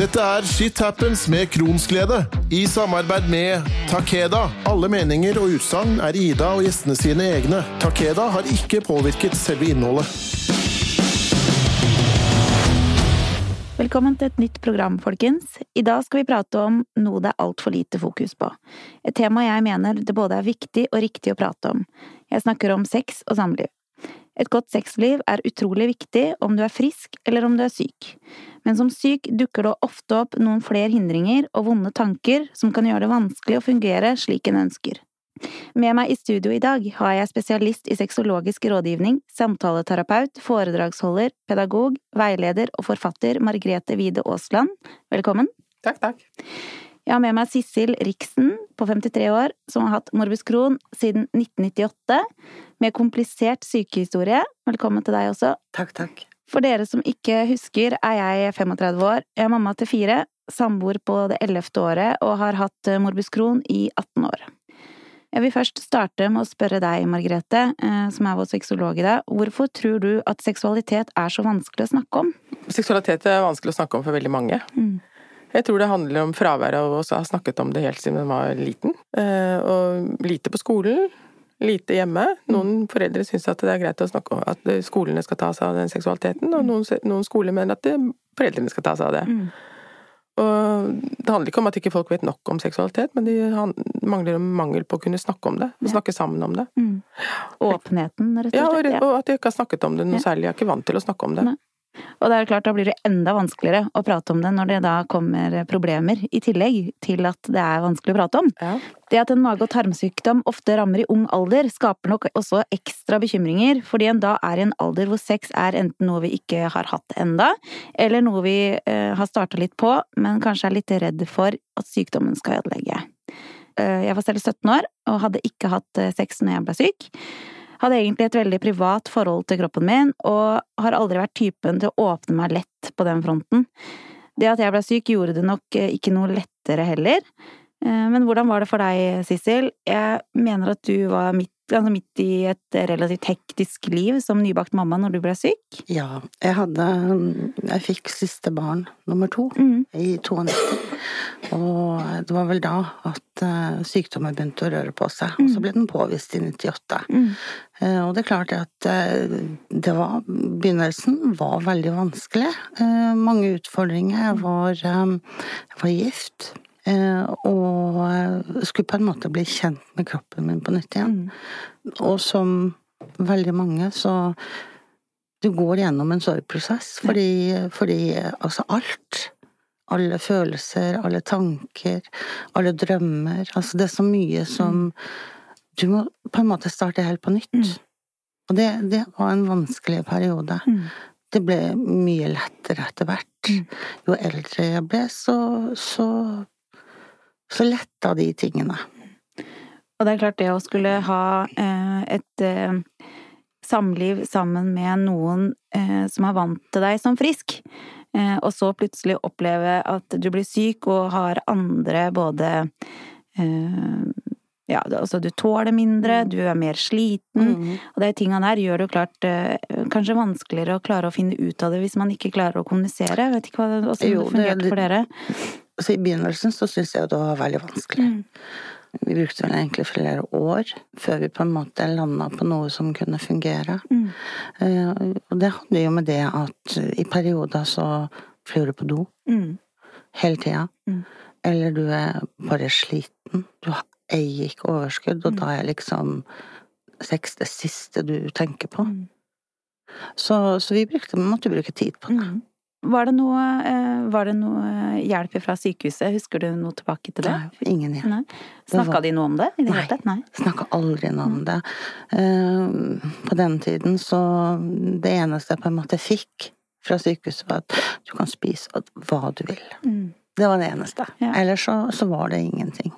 Dette er Shit Happens med Kronsglede, i samarbeid med Takeda. Alle meninger og utsagn er Ida og gjestene sine egne. Takeda har ikke påvirket selve innholdet. Velkommen til et nytt program, folkens. I dag skal vi prate om noe det er altfor lite fokus på. Et tema jeg mener det både er viktig og riktig å prate om. Jeg snakker om sex og samliv. Et godt sexliv er utrolig viktig om du er frisk eller om du er syk. Men som syk dukker det ofte opp noen flere hindringer og vonde tanker som kan gjøre det vanskelig å fungere slik en ønsker. Med meg i studio i dag har jeg spesialist i sexologisk rådgivning, samtaleterapeut, foredragsholder, pedagog, veileder og forfatter Margrethe Wide Aasland. Velkommen. Takk, takk. Jeg har med meg Sissel Riksen på 53 år, som har hatt morbus Crohn siden 1998, med komplisert sykehistorie. Velkommen til deg også. Takk, takk. For dere som ikke husker, er jeg 35 år, jeg er mamma til fire, samboer på det ellevte året og har hatt morbus Crohn i 18 år. Jeg vil først starte med å spørre deg, Margrethe, som er vår sexolog i dag. Hvorfor tror du at seksualitet er så vanskelig å snakke om? Seksualitet er vanskelig å snakke om for veldig mange. Mm. Jeg tror det handler om fraværet av å ha snakket om det helt siden man var liten. Og lite på skolen, lite hjemme. Noen foreldre syns at det er greit å snakke om at skolene skal ta seg av den seksualiteten, og noen, noen skoler mener at det, foreldrene skal ta seg av det. Mm. Og det handler ikke om at ikke folk vet nok om seksualitet, men de mangler mangel på å kunne snakke om det. Ja. Snakke sammen om det. Mm. Åpenheten, rett og slett. Ja, og, at de ikke har snakket om det noe ja. særlig. Jeg er ikke vant til å snakke om det. Nei. Og det er klart, da blir det enda vanskeligere å prate om det når det da kommer problemer i tillegg til at det er vanskelig å prate om. Ja. Det at en mage- og tarmsykdom ofte rammer i ung alder, skaper nok også ekstra bekymringer, fordi en da er i en alder hvor sex er enten noe vi ikke har hatt enda, eller noe vi eh, har starta litt på, men kanskje er litt redd for at sykdommen skal ødelegge. Eh, jeg var selv 17 år og hadde ikke hatt eh, sex når jeg ble syk. Hadde egentlig et veldig privat forhold til kroppen min, og har aldri vært typen til å åpne meg lett på den fronten. Det at jeg ble syk, gjorde det nok eh, ikke noe lettere heller. Eh, men hvordan var det for deg, Sissel? Jeg mener at du var midt, altså midt i et relativt hektisk liv som nybakt mamma når du ble syk? Ja, jeg hadde Jeg fikk siste barn, nummer to, mm. i 92. Og det var vel da at uh, sykdommen begynte å røre på seg. Mm. Og så ble den påvist i 98. Mm. Uh, og det er klart at uh, det var Begynnelsen var veldig vanskelig. mange utfordringer. Jeg var, var gift. Og skulle på en måte bli kjent med kroppen min på nytt igjen. Mm. Og som veldig mange, så du går gjennom en sorgprosess fordi, fordi altså alt alle følelser, alle tanker, alle drømmer. Altså, det er så mye som mm. Du må på en måte starte helt på nytt. Mm. Og det, det, var en vanskelig periode. Mm. Det ble mye lettere etter hvert. Mm. Jo eldre jeg ble, så, så, så letta de tingene. Og det er klart, det å skulle ha eh, et eh, samliv sammen med noen eh, som er vant til deg som frisk, Eh, og så plutselig oppleve at du blir syk og har andre både eh, ja, altså du tåler mindre, mm. du er mer sliten, mm. og de tinga der gjør det jo klart kanskje vanskeligere å klare å finne ut av det hvis man ikke klarer å kommunisere. Jeg vet ikke hva, hvordan det fungerte for dere? Altså, I begynnelsen så syntes jeg jo det var veldig vanskelig. Mm. Vi brukte vel egentlig flere år før vi på en måte landa på noe som kunne fungere. Mm. Uh, og det hadde jo med det at i perioder så flyr du på do mm. hele tida. Mm. Eller du er bare sliten. Du eier ikke overskudd, og mm. da er liksom sex det siste du tenker på. Mm. Så, så, vi brukte, måtte bruke tid på det. Mm. Var det, noe, eh, var det noe hjelp fra sykehuset? Husker du noe tilbake til det? Nei, ingen hjelp. Snakka var... de noe om det? I det Nei, Nei. snakka aldri noe om det. Uh, på den tiden så Det eneste jeg på en måte fikk fra sykehuset, var at du kan spise hva du vil. Mm. Det var det eneste. Ja. Ellers så, så, var det ingenting.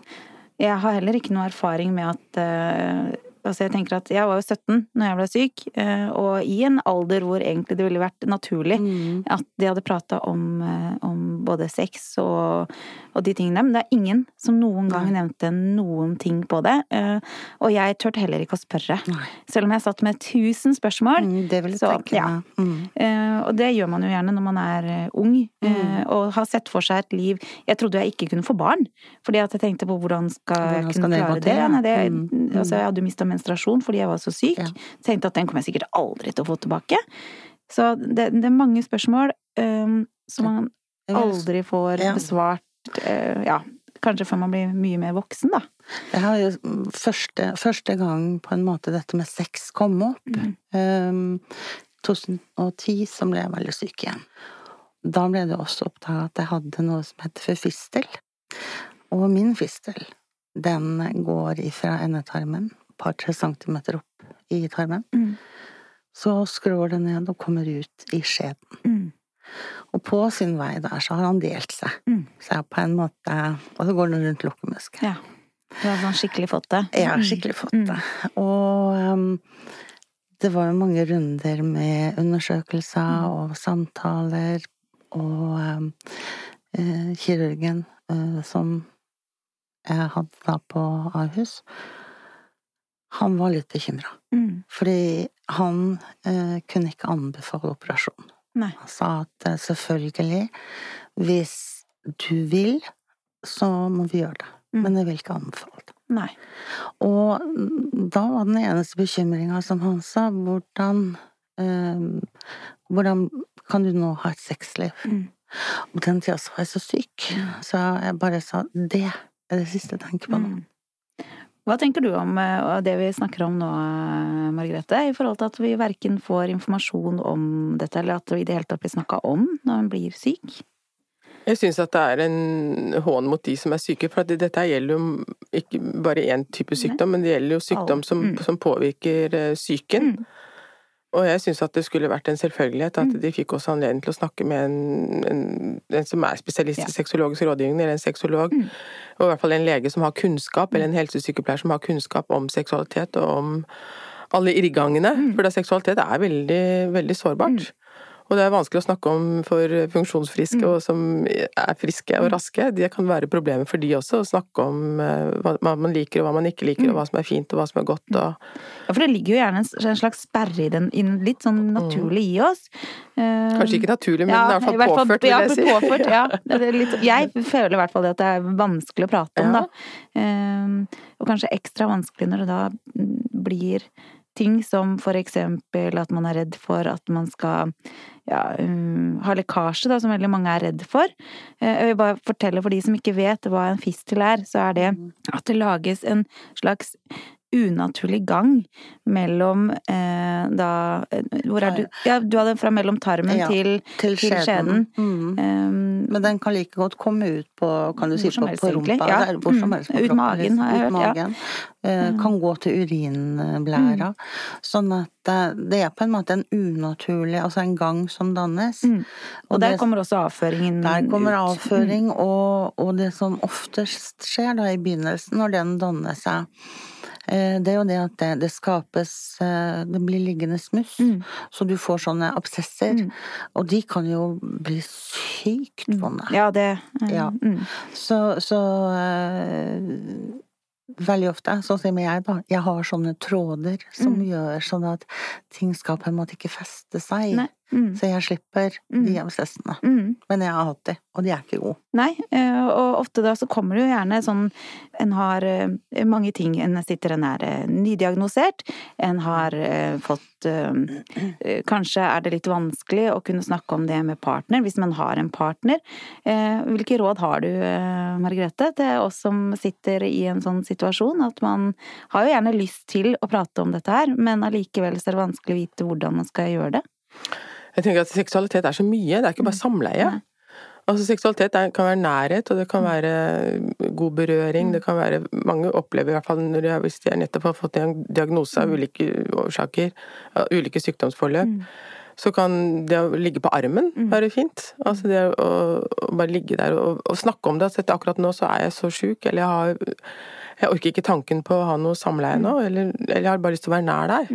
Jeg har heller ikke noe erfaring med at uh, Altså jeg tenker at jeg var jo 17 når jeg ble syk, eh, og i en alder hvor egentlig det ville vært naturlig mm. at de hadde prata om, eh, om, både sex og, og, de tingene. Men det er ingen som noen gang nevnte noen ting på det. Eh, og jeg turte heller ikke å spørre. Selv om jeg satt med tusen spørsmål. Mm, det vil jeg så, tenke ja. mm. Og det gjør man jo gjerne når man er ung, mm. og har sett for seg et liv Jeg trodde jeg ikke kunne få barn, fordi at jeg tenkte på hvordan skal jeg kunne det klare det? ja. Nei, det Mm, mm. Altså, jeg hadde jo mista menstruasjon fordi jeg var så syk. Ja. Tenkte at den kommer jeg sikkert aldri til å få tilbake. Så det, det er mange spørsmål um, som man aldri får besvart Uh, Ja, kanskje før man blir mye mer voksen, da. Jeg har jo første, første gang på en måte dette med sex kom opp. Mm. Um, 2010 så ble jeg veldig syk igjen. Da ble det også oppdaga at jeg hadde noe som heter for fistel. Og min fistel, den går ifra endetarmen, et par-tre centimeter opp i tarmen. Mm. Så skrår det ned og kommer ut i skjeden. Mm. Og på sin vei der så har han delt seg. Mm. Så jeg på en måte Og så går den rundt lukkemusken. Ja. Du har sånn skikkelig fått det. Jeg har skikkelig fått Mm. det. Og um, det var jo mange runder med undersøkelser og samtaler, og um, eh, kirurgen eh, som jeg hadde da på Ahus, han var litt bekymra. Mm. Fordi han eh, kunne ikke anbefale operasjon. Nei. Han sa at eh, selvfølgelig, hvis du vil, så må vi gjøre det. Mm. Men jeg vil ikke anbefale det. Nei. Og da var den eneste bekymringa, som han sa, hvordan eh, Hvordan kan du nå ha et sexliv? Mm. Og den tida var jeg så syk, så jeg bare sa det er det siste jeg tenker på nå. Mm. Hva tenker du om eh, det vi snakker om nå, Margrethe, i forhold til at vi verken får informasjon om dette, eller at det i det hele tatt blir snakka om når en blir syk? Jeg syns at det er en hån mot de som er syke, for dette gjelder jo ikke bare én type sykdom, men det gjelder jo sykdom som, Mm. som påvirker eh, psyken. Mm. Og jeg syns at det skulle vært en selvfølgelighet at Mm. de fikk også anledning til å snakke med en, en, en som er spesialist Ja. i sexologisk rådgivning, eller en sexolog, Mm. og i hvert fall en lege som har kunnskap, eller en helsesykepleier som har kunnskap om seksualitet og om alle irrgangene, Mm. for da seksualitet er veldig, veldig sårbart. Og det er vanskelig å snakke om for funksjonsfriske Mm. og som er friske og raske. Det kan være problemer for de også, å snakke om eh, hva man liker og hva man ikke liker, Mm. og hva som er fint og hva som er godt. Og... Ja, for det ligger jo gjerne en, slags sperre i den, litt sånn naturlig i oss. Eh, Kanskje ikke naturlig, men ja, i hvert fall påført, vil jeg si. Ja, Påført, ja. Det litt, jeg føler i hvert fall det at det er vanskelig å prate om, Ja. da. Eh, og kanskje ekstra vanskelig når det da mm, blir ting som for eksempel at man er redd for at man skal ja, um, har lekkasje, da, som veldig mange er redd for. Eh, Jeg vil bare fortelle for de som ikke vet hva en fistel er, så er det at det lages en slags unaturlig gang mellom eh, da eh, Hvor er du? Ja, du hadde fra mellom tarmen Ja, til, Til til skjeden. Mm. Um, Men den kan like godt komme ut på, kan du si, på, helst, på rumpa. Ja. der, Hvor som Mm. helst på Ut kroppen, magen, har jeg ut hørt, ja. magen. Eh, Kan gå til urinblæra. Sånn at det, det er på en måte en unaturlig, altså en gang som dannes. Mm. Og der det- kommer også avføringen ut. Der kommer ut. avføring, og, og det som oftest skjer da i begynnelsen, når den danner seg, eh, det er jo det at det, det skapes eh, Det blir liggende smuss, Mm. så du får sånne absesser. Mm. Og de kan jo bli sykt vonde. Ja, det eh, Ja. Mm. Så, så Veldig ofte, sånn som jeg, da. Jeg har sånne tråder som Mm. gjør sånn at ting skal på en måte ikke feste seg. Nei. Mm. Så jeg slipper Mm. de absessene. Mm. Men jeg har hatt de, og de er ikke gode. Nei, eh, og ofte da så kommer det jo gjerne sånn En har eh, mange ting. En sitter en er eh, nydiagnosert. En har fått Kanskje er det litt vanskelig å kunne snakke om det med partner, hvis man har en partner. Hvilke råd har du, Margrethe, til oss som sitter i en sånn situasjon? At man har jo gjerne lyst til å prate om dette her, men allikevel så er det vanskelig å vite hvordan man skal gjøre det. Jeg tenker at seksualitet er så mye, det er ikke bare samleie. Altså Seksualitet kan være nærhet, og det kan være god berøring. Det kan være Mange opplever, i hvert fall når de, hvis de nettopp har fått en diagnose av ulike årsaker, ulike sykdomsforløp, Mm. så kan det å ligge på armen Mm. være fint. Altså det å, å bare ligge der og, og snakke om det. At dette akkurat nå så er jeg så sjuk, eller jeg har jeg orker ikke tanken på å ha noe samleie nå, eller, eller jeg har bare lyst til å være nær deg.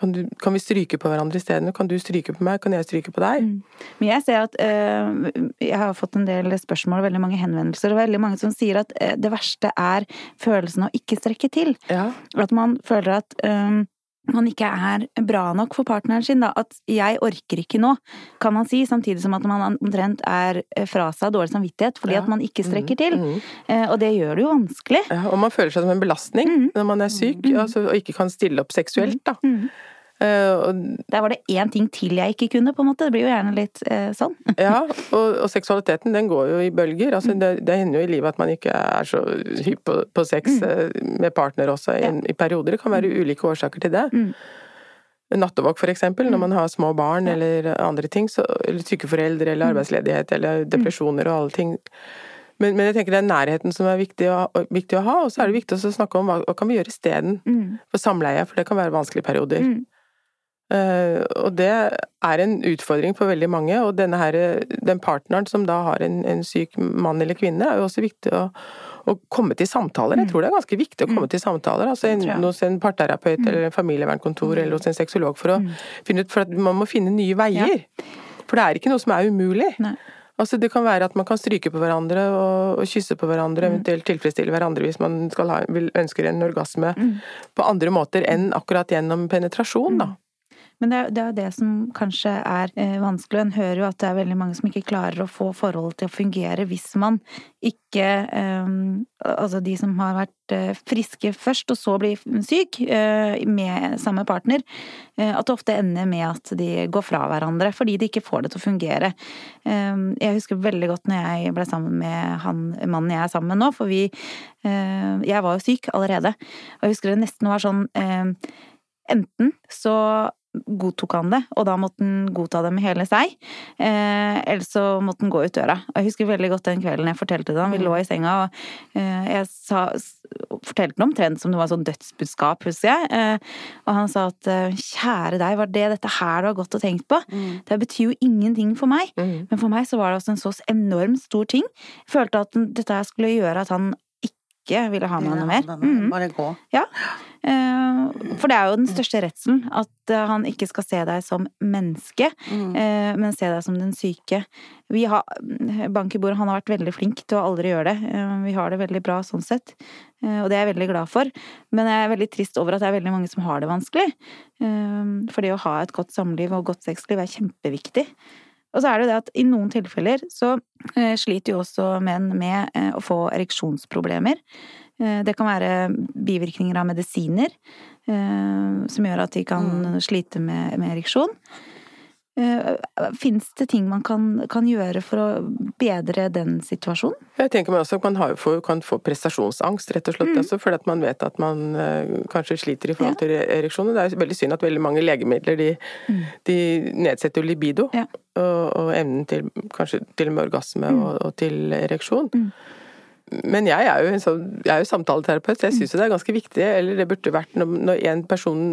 Mm. Kan, du, kan vi stryke på hverandre isteden? Kan du stryke på meg? Kan jeg stryke på deg? Mm. Men jeg ser at øh, jeg har fått en del spørsmål og veldig mange henvendelser, og veldig mange som sier at øh, det verste er følelsen av å ikke strekke til. Ja. At man føler at øh, man ikke er bra nok for partneren sin, da. At 'jeg orker ikke nå', kan man si, samtidig som at man omtrent er fra seg dårlig samvittighet fordi ja. at man ikke strekker til. Mm, mm. Og det gjør det jo vanskelig. Ja, og man føler seg som en belastning mm. når man er syk, mm. altså, og ikke kan stille opp seksuelt, da. Mm. Uh, Der var det én ting til jeg ikke kunne, på en måte. Det blir jo gjerne litt eh, sånn. ja, og, og, seksualiteten den går jo i bølger. Altså, det, det, hender jo i livet at man ikke er så hypp på, på, sex mm. uh, med partner også i, ja. i, perioder. Det kan være ulike årsaker til det. Mm. Nattevåk for eksempel, når mm. man har små barn ja. eller andre ting, så, eller syke foreldre eller mm. arbeidsledighet eller depresjoner og alle ting. Men, men, jeg tenker det er nærheten som er viktig å, viktig å ha, og så er det viktig å snakke om hva, hva kan vi gjøre isteden mm. for samleie, for det kan være vanskelige perioder. Mm. Uh, og det er en utfordring for veldig mange, og denne her, den partneren som da har en, en syk mann eller kvinne, er jo også viktig å, å komme til samtaler. Jeg mm. tror det er ganske viktig å komme mm. til samtaler. altså en, Hos en parterapeut eller en familievernkontor eller hos en sexolog for å finne ut For at man må finne nye veier. For det er ikke noe som er umulig. Nei. Altså Det kan være at man kan stryke på hverandre og, og kysse på hverandre, mm. eventuelt tilfredsstille hverandre hvis man ha, vil, ønsker en orgasme mm. på andre måter enn akkurat gjennom penetrasjon. da. Men det det er det som kanskje er eh, vanskelig. En hører jo at det er veldig mange som ikke klarer å få forholdet til å fungere hvis man ikke eh, Altså de som har vært eh, friske først, og så blir syk eh, med samme partner. Eh, at det ofte ender med at de går fra hverandre fordi de ikke får det til å fungere. Eh, jeg husker veldig godt når jeg ble sammen med han mannen jeg er sammen med nå, for vi Jeg var jo syk allerede. Og jeg husker det nesten var sånn Enten så godtok han det, og da måtte han godta det med hele seg. Eh, eller så måtte han gå ut døra. Og jeg husker veldig godt den kvelden jeg fortalte det. Han vi lå i senga, og eh, jeg sa, fortalte det omtrent som det var sånn dødsbudskap, husker jeg. Eh, og han sa at eh, kjære deg, var det dette her du har gått og tenkt på? Mm. Det betyr jo ingenting for meg. Mm. Men for meg så var det også en så enormt stor ting. Jeg følte at dette skulle gjøre at han ikke ville ha med meg noe mer. Mm. Bare gå. Ja. Eh, for det er jo den største redselen, at eh, han ikke skal se deg som menneske, mm. Eh, men se deg som den syke. Vi har, Bank i bordet, han har vært veldig flink til å aldri gjøre det. Vi har det veldig bra sånn sett, og det er jeg veldig glad for. Men jeg er veldig trist over at det er veldig mange som har det vanskelig. For det å ha et godt samliv og godt sexliv er kjempeviktig. Og så er det jo det at i noen tilfeller så sliter jo også menn med å få ereksjonsproblemer. Eh, det kan være bivirkninger av medisiner eh, som gjør at de kan mm. slite med, med ereksjon. Eh, Fins det ting man kan, kan, gjøre for å bedre den situasjonen? Jeg tenker man også kan, ha, kan få prestasjonsangst, rett og slett. Mm. Altså, fordi at man vet at man kanskje sliter i forhold ja. til ereksjonen. Det er veldig synd at veldig mange legemidler de, mm. de nedsetter libido. Ja. Og, og, evnen til kanskje til og med orgasme mm. og, og, til ereksjon. Mm. Men jeg er jo, sånn, jeg er jo samtaleterapeut, så jeg syns det er ganske viktig. Eller det burde vært når, når en person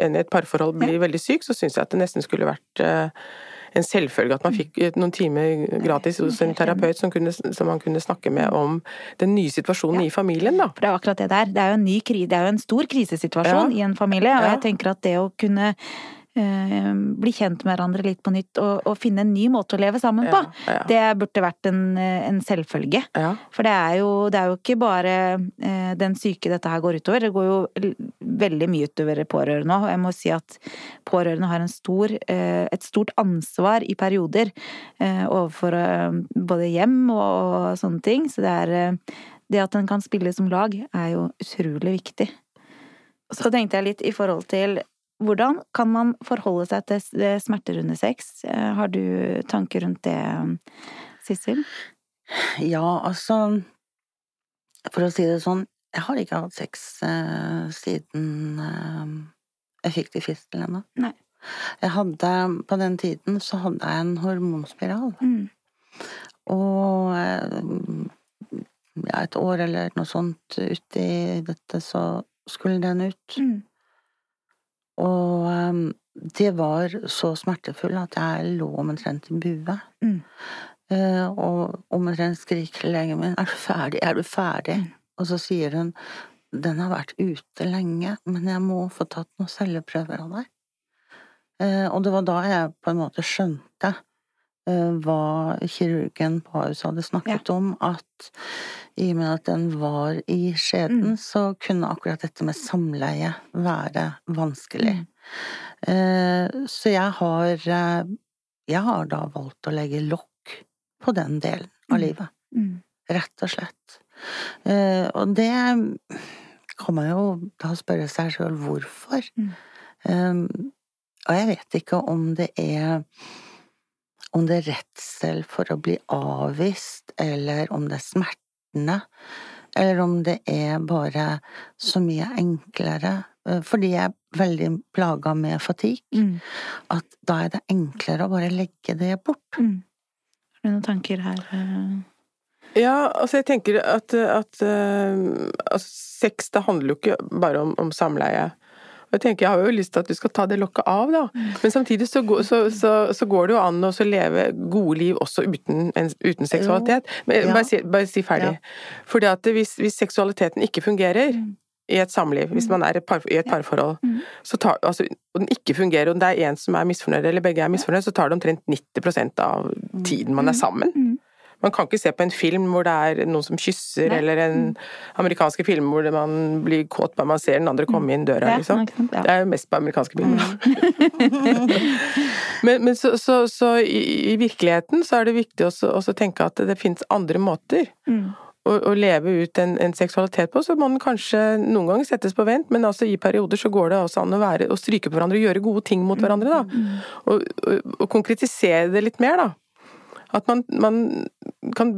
en i et parforhold blir ja. veldig syk, så syns jeg at det nesten skulle vært uh, en selvfølge at man fikk noen timer gratis hos en terapeut som, kunne, som man kunne snakke med om den nye situasjonen ja. i familien, da. For det er akkurat det der. Det er jo en, ny, det er jo en stor krisesituasjon ja. i en familie, og jeg tenker at det å kunne Eh, bli kjent med hverandre litt på nytt og, og, finne en ny måte å leve sammen på. Ja, ja. Det burde vært en, en selvfølge. Ja. For det er, jo, det er, jo, ikke bare eh, den syke dette her går utover. Det går jo veldig mye utover pårørende òg. Jeg må si at pårørende har stor, eh, et stort ansvar i perioder eh, overfor eh, både hjem og, og, sånne ting. Så det er eh, Det at en kan spille som lag, er jo utrolig viktig. Så tenkte jeg litt i forhold til hvordan kan man forholde seg til smerter under sex? Eh, har du tanker rundt det, Sissel? Ja, altså For å si det sånn, jeg har ikke hatt sex eh, siden eh, jeg fikk det fistel ennå. Jeg hadde, på den tiden så hadde jeg en hormonspiral. Mm. Og eh, ja, et år eller noe sånt uti dette, så skulle den ut. Mm. Og um, det var så smertefull at jeg lå omtrent i bue. Mm. Uh, og omtrent skriker legen min 'Er du ferdig? Er du ferdig?' Mm. Og så sier hun 'Den har vært ute lenge, men jeg må få tatt noen celleprøver av deg'. Uh, og det var da jeg på en måte skjønte eh, hva kirurgen på Ahus hadde snakket ja. om, at i og med at den var i skjeden, mm. så kunne akkurat dette med samleie være vanskelig. Mm. Eh, så jeg har eh, Jeg har da valgt å legge lokk på den delen av mm. livet. Mm. Rett og slett. Eh, og det kan man jo da spørre seg sjøl hvorfor. Mm. Og jeg vet ikke om det er om det er redsel for å bli avvist, eller om det er smertene, eller om det er bare så mye enklere Eh, fordi jeg er veldig plaga med fatigue, mm. at da er det enklere å bare legge det bort. Mm. Har du noen tanker her? Eh? Ja, altså jeg tenker at, at uh, altså sex det handler jo ikke bare om, om samleie. Jeg tenker, jeg har jo lyst til at du skal ta det lokket av, da. Mm. Men samtidig så, så, så, så, går det jo an å leve gode liv også uten, uten seksualitet. Men, ja. bare, si, bare, si, ferdig. Ja. Fordi at hvis, hvis seksualiteten ikke fungerer, mm i et samliv, hvis mm. man er et par, i et parforhold, mm. så tar, altså, og den ikke fungerer, og det er en som er misfornøyd, eller begge er misfornøyd, så tar det omtrent 90 av mm. tiden man er sammen. Man kan ikke se på en film hvor det er noen som kysser, Nei. eller en amerikanske film hvor man blir kåt bare man ser den andre komme inn døra, liksom. Det er jo mest på amerikanske filmer. men, men så, så, så i, i, virkeligheten så er det viktig å tenke at det finnes andre måter. Mm å, leve ut en, en, seksualitet på, så må den kanskje noen ganger settes på vent, men altså i perioder så går det også an å, være, å stryke på hverandre og gjøre gode ting mot hverandre, da. Mm. Og, og, og konkretisere det litt mer, da. At man, man, kan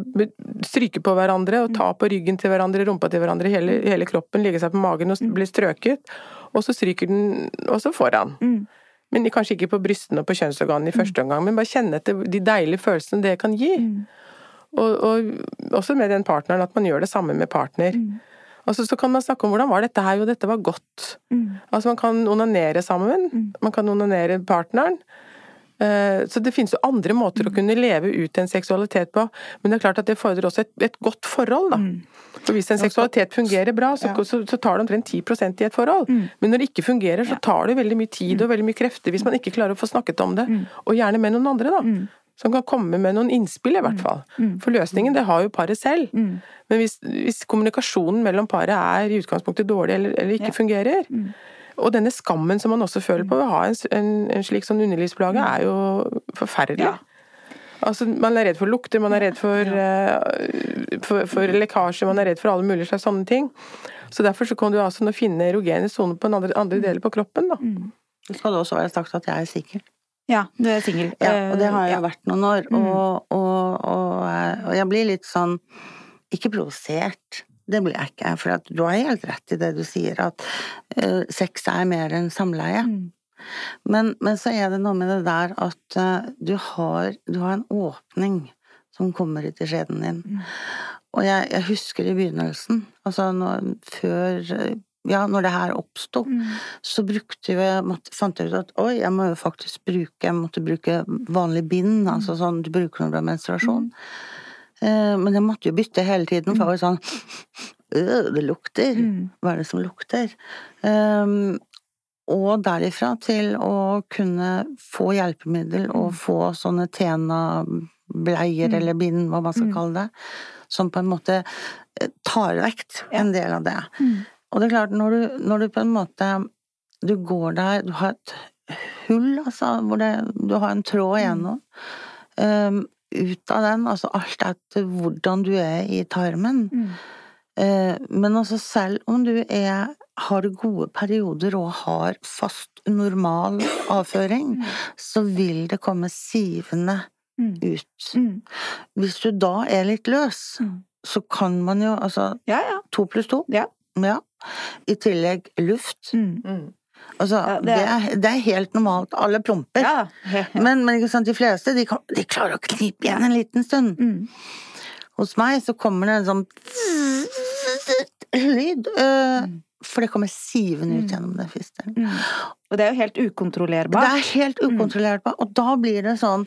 stryke på hverandre og ta på ryggen til hverandre, rumpa til hverandre, hele, hele kroppen, ligge seg på magen og mm. bli strøket, og så stryker den også foran. Mm. Men kanskje ikke på brystene og på kjønnsorganene i første omgang, men bare kjenne etter de deilige følelsene det kan gi. Mm. Og, og, også med den partneren, at man gjør det samme med partner. Mm. Altså, så kan man snakke om hvordan var dette her, jo dette var godt. Mm. Altså man kan onanere sammen, mm. man kan onanere partneren. Eh, så det finnes jo andre måter å mm. kunne leve ut en seksualitet på, men det er klart at det fordrer også et, et godt forhold, da. Mm. For hvis en seksualitet fungerer bra, så, så, så tar det omtrent 10 i et forhold. Mm. Men når det ikke fungerer, så tar det veldig mye tid og veldig mye krefter hvis man ikke klarer å få snakket om det. Og gjerne med noen andre, da som kan komme med noen innspill, i hvert fall. Mm. For løsningen, det har jo paret selv. Mm. Men hvis, hvis, kommunikasjonen mellom paret er i utgangspunktet dårlig eller, eller ikke ja. fungerer, mm. Og denne skammen som man også føler på ved å ha en, en, en slik sånn underlivsplage, mm. er jo forferdelig. Ja. Altså, man er redd for lukter, man er redd for, uh, for, for lekkasje, man er redd for alle mulige slags sånne ting. Så derfor så kan du altså finne erogene soner på andre, andre deler på kroppen, da. Mm. Det skal også være sagt at jeg er sikker. Ja, du er singel. Ja, og det har jeg ja. vært noen år. Mm. Og, og, og, og, jeg blir litt sånn Ikke provosert, det blir jeg ikke. For du har helt rett i det du sier, at uh, sex er mer enn samleie. Mm. Men, men, så er det noe med det der at uh, du, har, du, har, en åpning som kommer ut i skjeden din. Mm. Og jeg, jeg, husker i begynnelsen, altså når, før ja, når det her oppsto, mm. så brukte vi måtte, fant jeg ut at oi, jeg må jo faktisk bruke Jeg måtte bruke vanlig bind, mm. altså sånn du bruker når du har menstruasjon. Mm. Eh, men jeg måtte jo bytte hele tiden, for jeg var sånn øh, det lukter. Mm. Hva er det som lukter? Um, og derifra til å kunne få hjelpemiddel og mm. få sånne Tena-bleier mm. eller bind, hva man skal kalle det, som på en måte eh, tar vekk en del av det. Og det er klart, når du, når du, på en måte Du går der, du har et hull, altså, hvor det, du har en tråd igjennom. Um, ut av den, altså alt etter hvordan du er i tarmen. Mm. Uh, men altså selv om du er, har gode perioder og har fast, normal avføring, mm. så vil det komme sivende mm. ut. Mm. Hvis du da er litt løs, mm. så kan man jo altså ja, ja. To pluss to. Ja. Ja. I tillegg luft. Mm. Mm. Altså, ja, det, er... Det, er, det, er, helt normalt. Alle promper. Ja, men, men de fleste de, kan, de, klarer å knipe igjen en liten stund. Mm. Hos meg så kommer det en sånn lyd. Øh, for det kommer sivende ut mm. gjennom det fistelen. Mm. Og det er jo helt ukontrollerbart. Det er helt mm. ukontrollerbart. Og da blir det sånn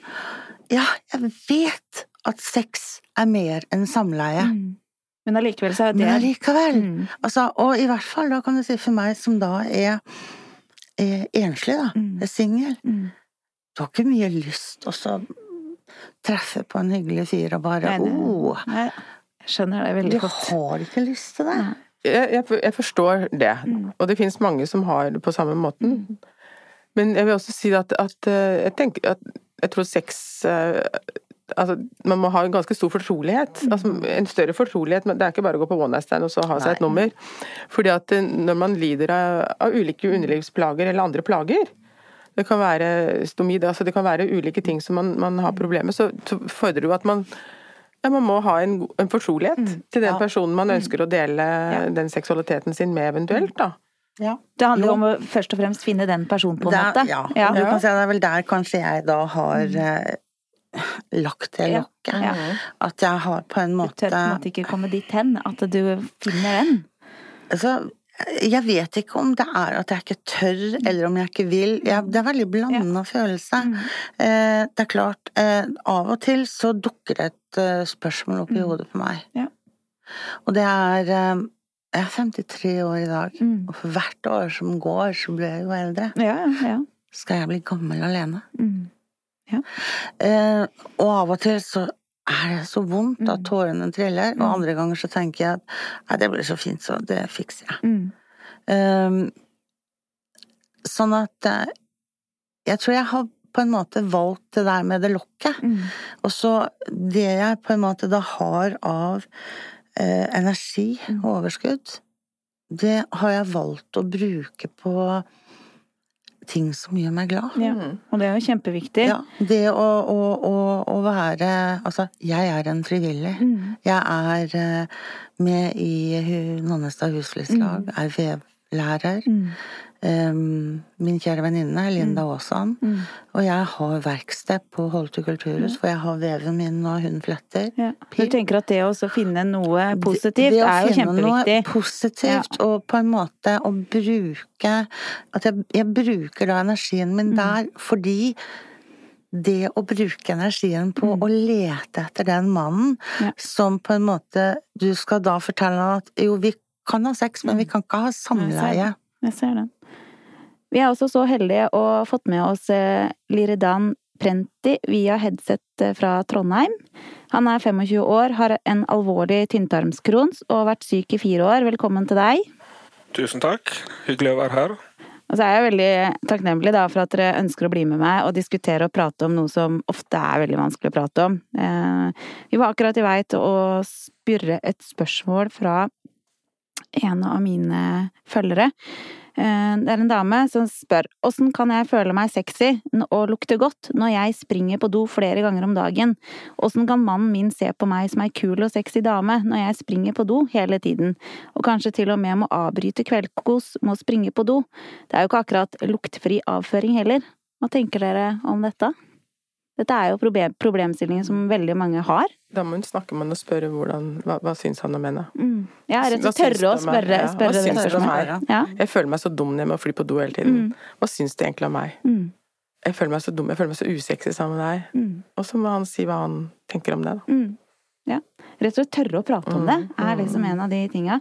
Ja, jeg vet at sex er mer enn samleie. Mm. Men allikevel så er det Men allikevel! Mm. Altså, og i hvert fall da kan du si for meg som da er, er enslig, da, mm. er singel. Mm. Du har ikke mye lyst også treffe på en hyggelig fyr og bare Nei, nei. oh, Jeg skjønner det Du veldig godt. har ikke lyst til det. Jeg, jeg, jeg forstår det, Mm. og det finnes mange som har det på samme måten. Men jeg vil også si at, at eh, jeg tenker at jeg tror sex eh, Altså, man må ha en ganske stor fortrolighet. Mm. Altså, en større fortrolighet. men Det er ikke bare å gå på one night stand og så ha seg et nummer. Fordi at eh, når man lider av, av ulike underlivsplager eller andre plager Det kan være stomid, altså det kan være ulike ting som man, man har problemer med. Så, så fordrer det jo at man ja, man må ha en, en fortrolighet til den Ja. personen man ønsker å dele den seksualiteten sin med, eventuelt. da. Ja. Det handler Jo. om å først og fremst finne den personen, på en måte. Ja, Ja. du kan si at det er vel der kanskje jeg da har eh, lagt det lokket. Ja. At jeg har på en Du måte tør på en måte ikke komme dit hen, at du finner den. Altså, jeg vet ikke om det er at jeg ikke tør, eller om jeg ikke vil. Jeg, det er veldig blanda følelse. Mm. Eh, det er klart, eh, av og til så dukker det et uh, spørsmål opp i hodet på meg. Mm. Ja. Og det er eh, Jeg er 53 år i dag, Mm. og for hvert år som går, så blir jeg jo eldre. Ja, ja, ja. Skal jeg bli gammel alene? Mm. Eh, og av og til så er det så vondt at Mm. tårene triller, og andre ganger så tenker jeg at nei, det blir så fint, så det fikser jeg. Mm. Eh, sånn at eh, jeg tror jeg har på en måte valgt det der med det lokket. Mm. Og så det jeg på en måte da har av eh, energi Mm. og overskudd, det har jeg valgt å bruke på ting som gjør meg glad. Ja. Mm. Og det er jo kjempeviktig. Ja, det å, å, å, å være Altså, jeg er en frivillig. Mm. Jeg er eh, med i Nannestad Husflidslag, er vevlærer. Mm. Um, min kjære venninne Linda Aasan. Mm. Og jeg har verksted på Holte kulturhus, for jeg har veven min og hun fletter. Ja. Du tenker at det å finne noe positivt Det- det å er jo finne. Noe positivt, og på en måte å bruke At jeg, jeg bruker da energien Mm. min der fordi det å bruke energien på å lete etter den mannen Mm. Ja. som på en måte Du skal da fortelle at jo, vi kan ha sex, men vi kan ikke ha samleie. Jeg ser den. Vi er også så heldige å ha fått med oss eh, Liridan Prenti via headset eh, fra Trondheim. Han er 25 år, har en alvorlig tynntarmskrons og har vært syk i fire år. Velkommen til deg. Tusen takk. Hyggelig å være her. Og så er jeg veldig takknemlig da for at dere ønsker å bli med meg og diskutere og prate om noe som ofte er veldig vanskelig å prate om. Eh, vi var akkurat i vei til å spørre et spørsmål fra en av mine følgere. Eh, Det er en dame som spør åssen kan jeg føle meg sexy og lukte godt når jeg springer på do flere ganger om dagen? Åssen kan mannen min se på meg som ei kul og sexy dame når jeg springer på do hele tiden, og kanskje til og med må avbryte kveldskos med å springe på do? Det er jo ikke akkurat luktfri avføring heller. Hva tenker dere om dette? Dette er jo problem problemstillinger som veldig mange har. Da må hun snakke med henne og spørre hvordan, hva, hva syns han om henne. Mm. Ja, rett og slett tørre å spørre, Ja, spørre hva syns du om meg? Ja. Jeg føler meg så dum når jeg må fly på do hele tiden. Mm. Hva syns du egentlig om meg? Mm. Jeg føler meg så dum, jeg føler meg så usexy sammen med deg. Mm. Og så må han si hva han tenker om det, da. Ja. Rett og slett tørre å prate om det, Mm, er liksom en av de tinga.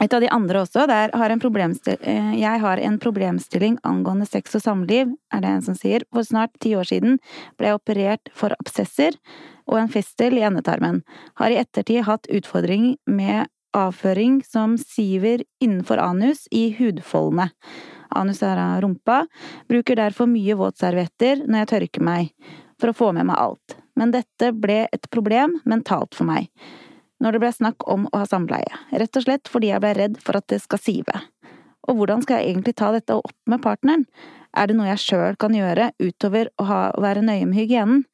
Et av de andre også, der har en eh, jeg har en problemstilling angående sex og samliv, er det en som sier. For snart ti år siden ble jeg operert for absesser og en fistel i endetarmen. Har i ettertid hatt utfordring med avføring som siver innenfor anus i hudfoldene. Anus er av rumpa. Bruker derfor mye våtservietter når jeg tørker meg, for å få med meg alt. Men dette ble et problem mentalt for meg når det ble snakk om å ha samleie. Rett og slett fordi jeg ble redd for at det skal sive. Og hvordan skal jeg egentlig ta dette opp med partneren? Er det noe jeg sjøl kan gjøre utover å, ha, å være nøye med hygienen?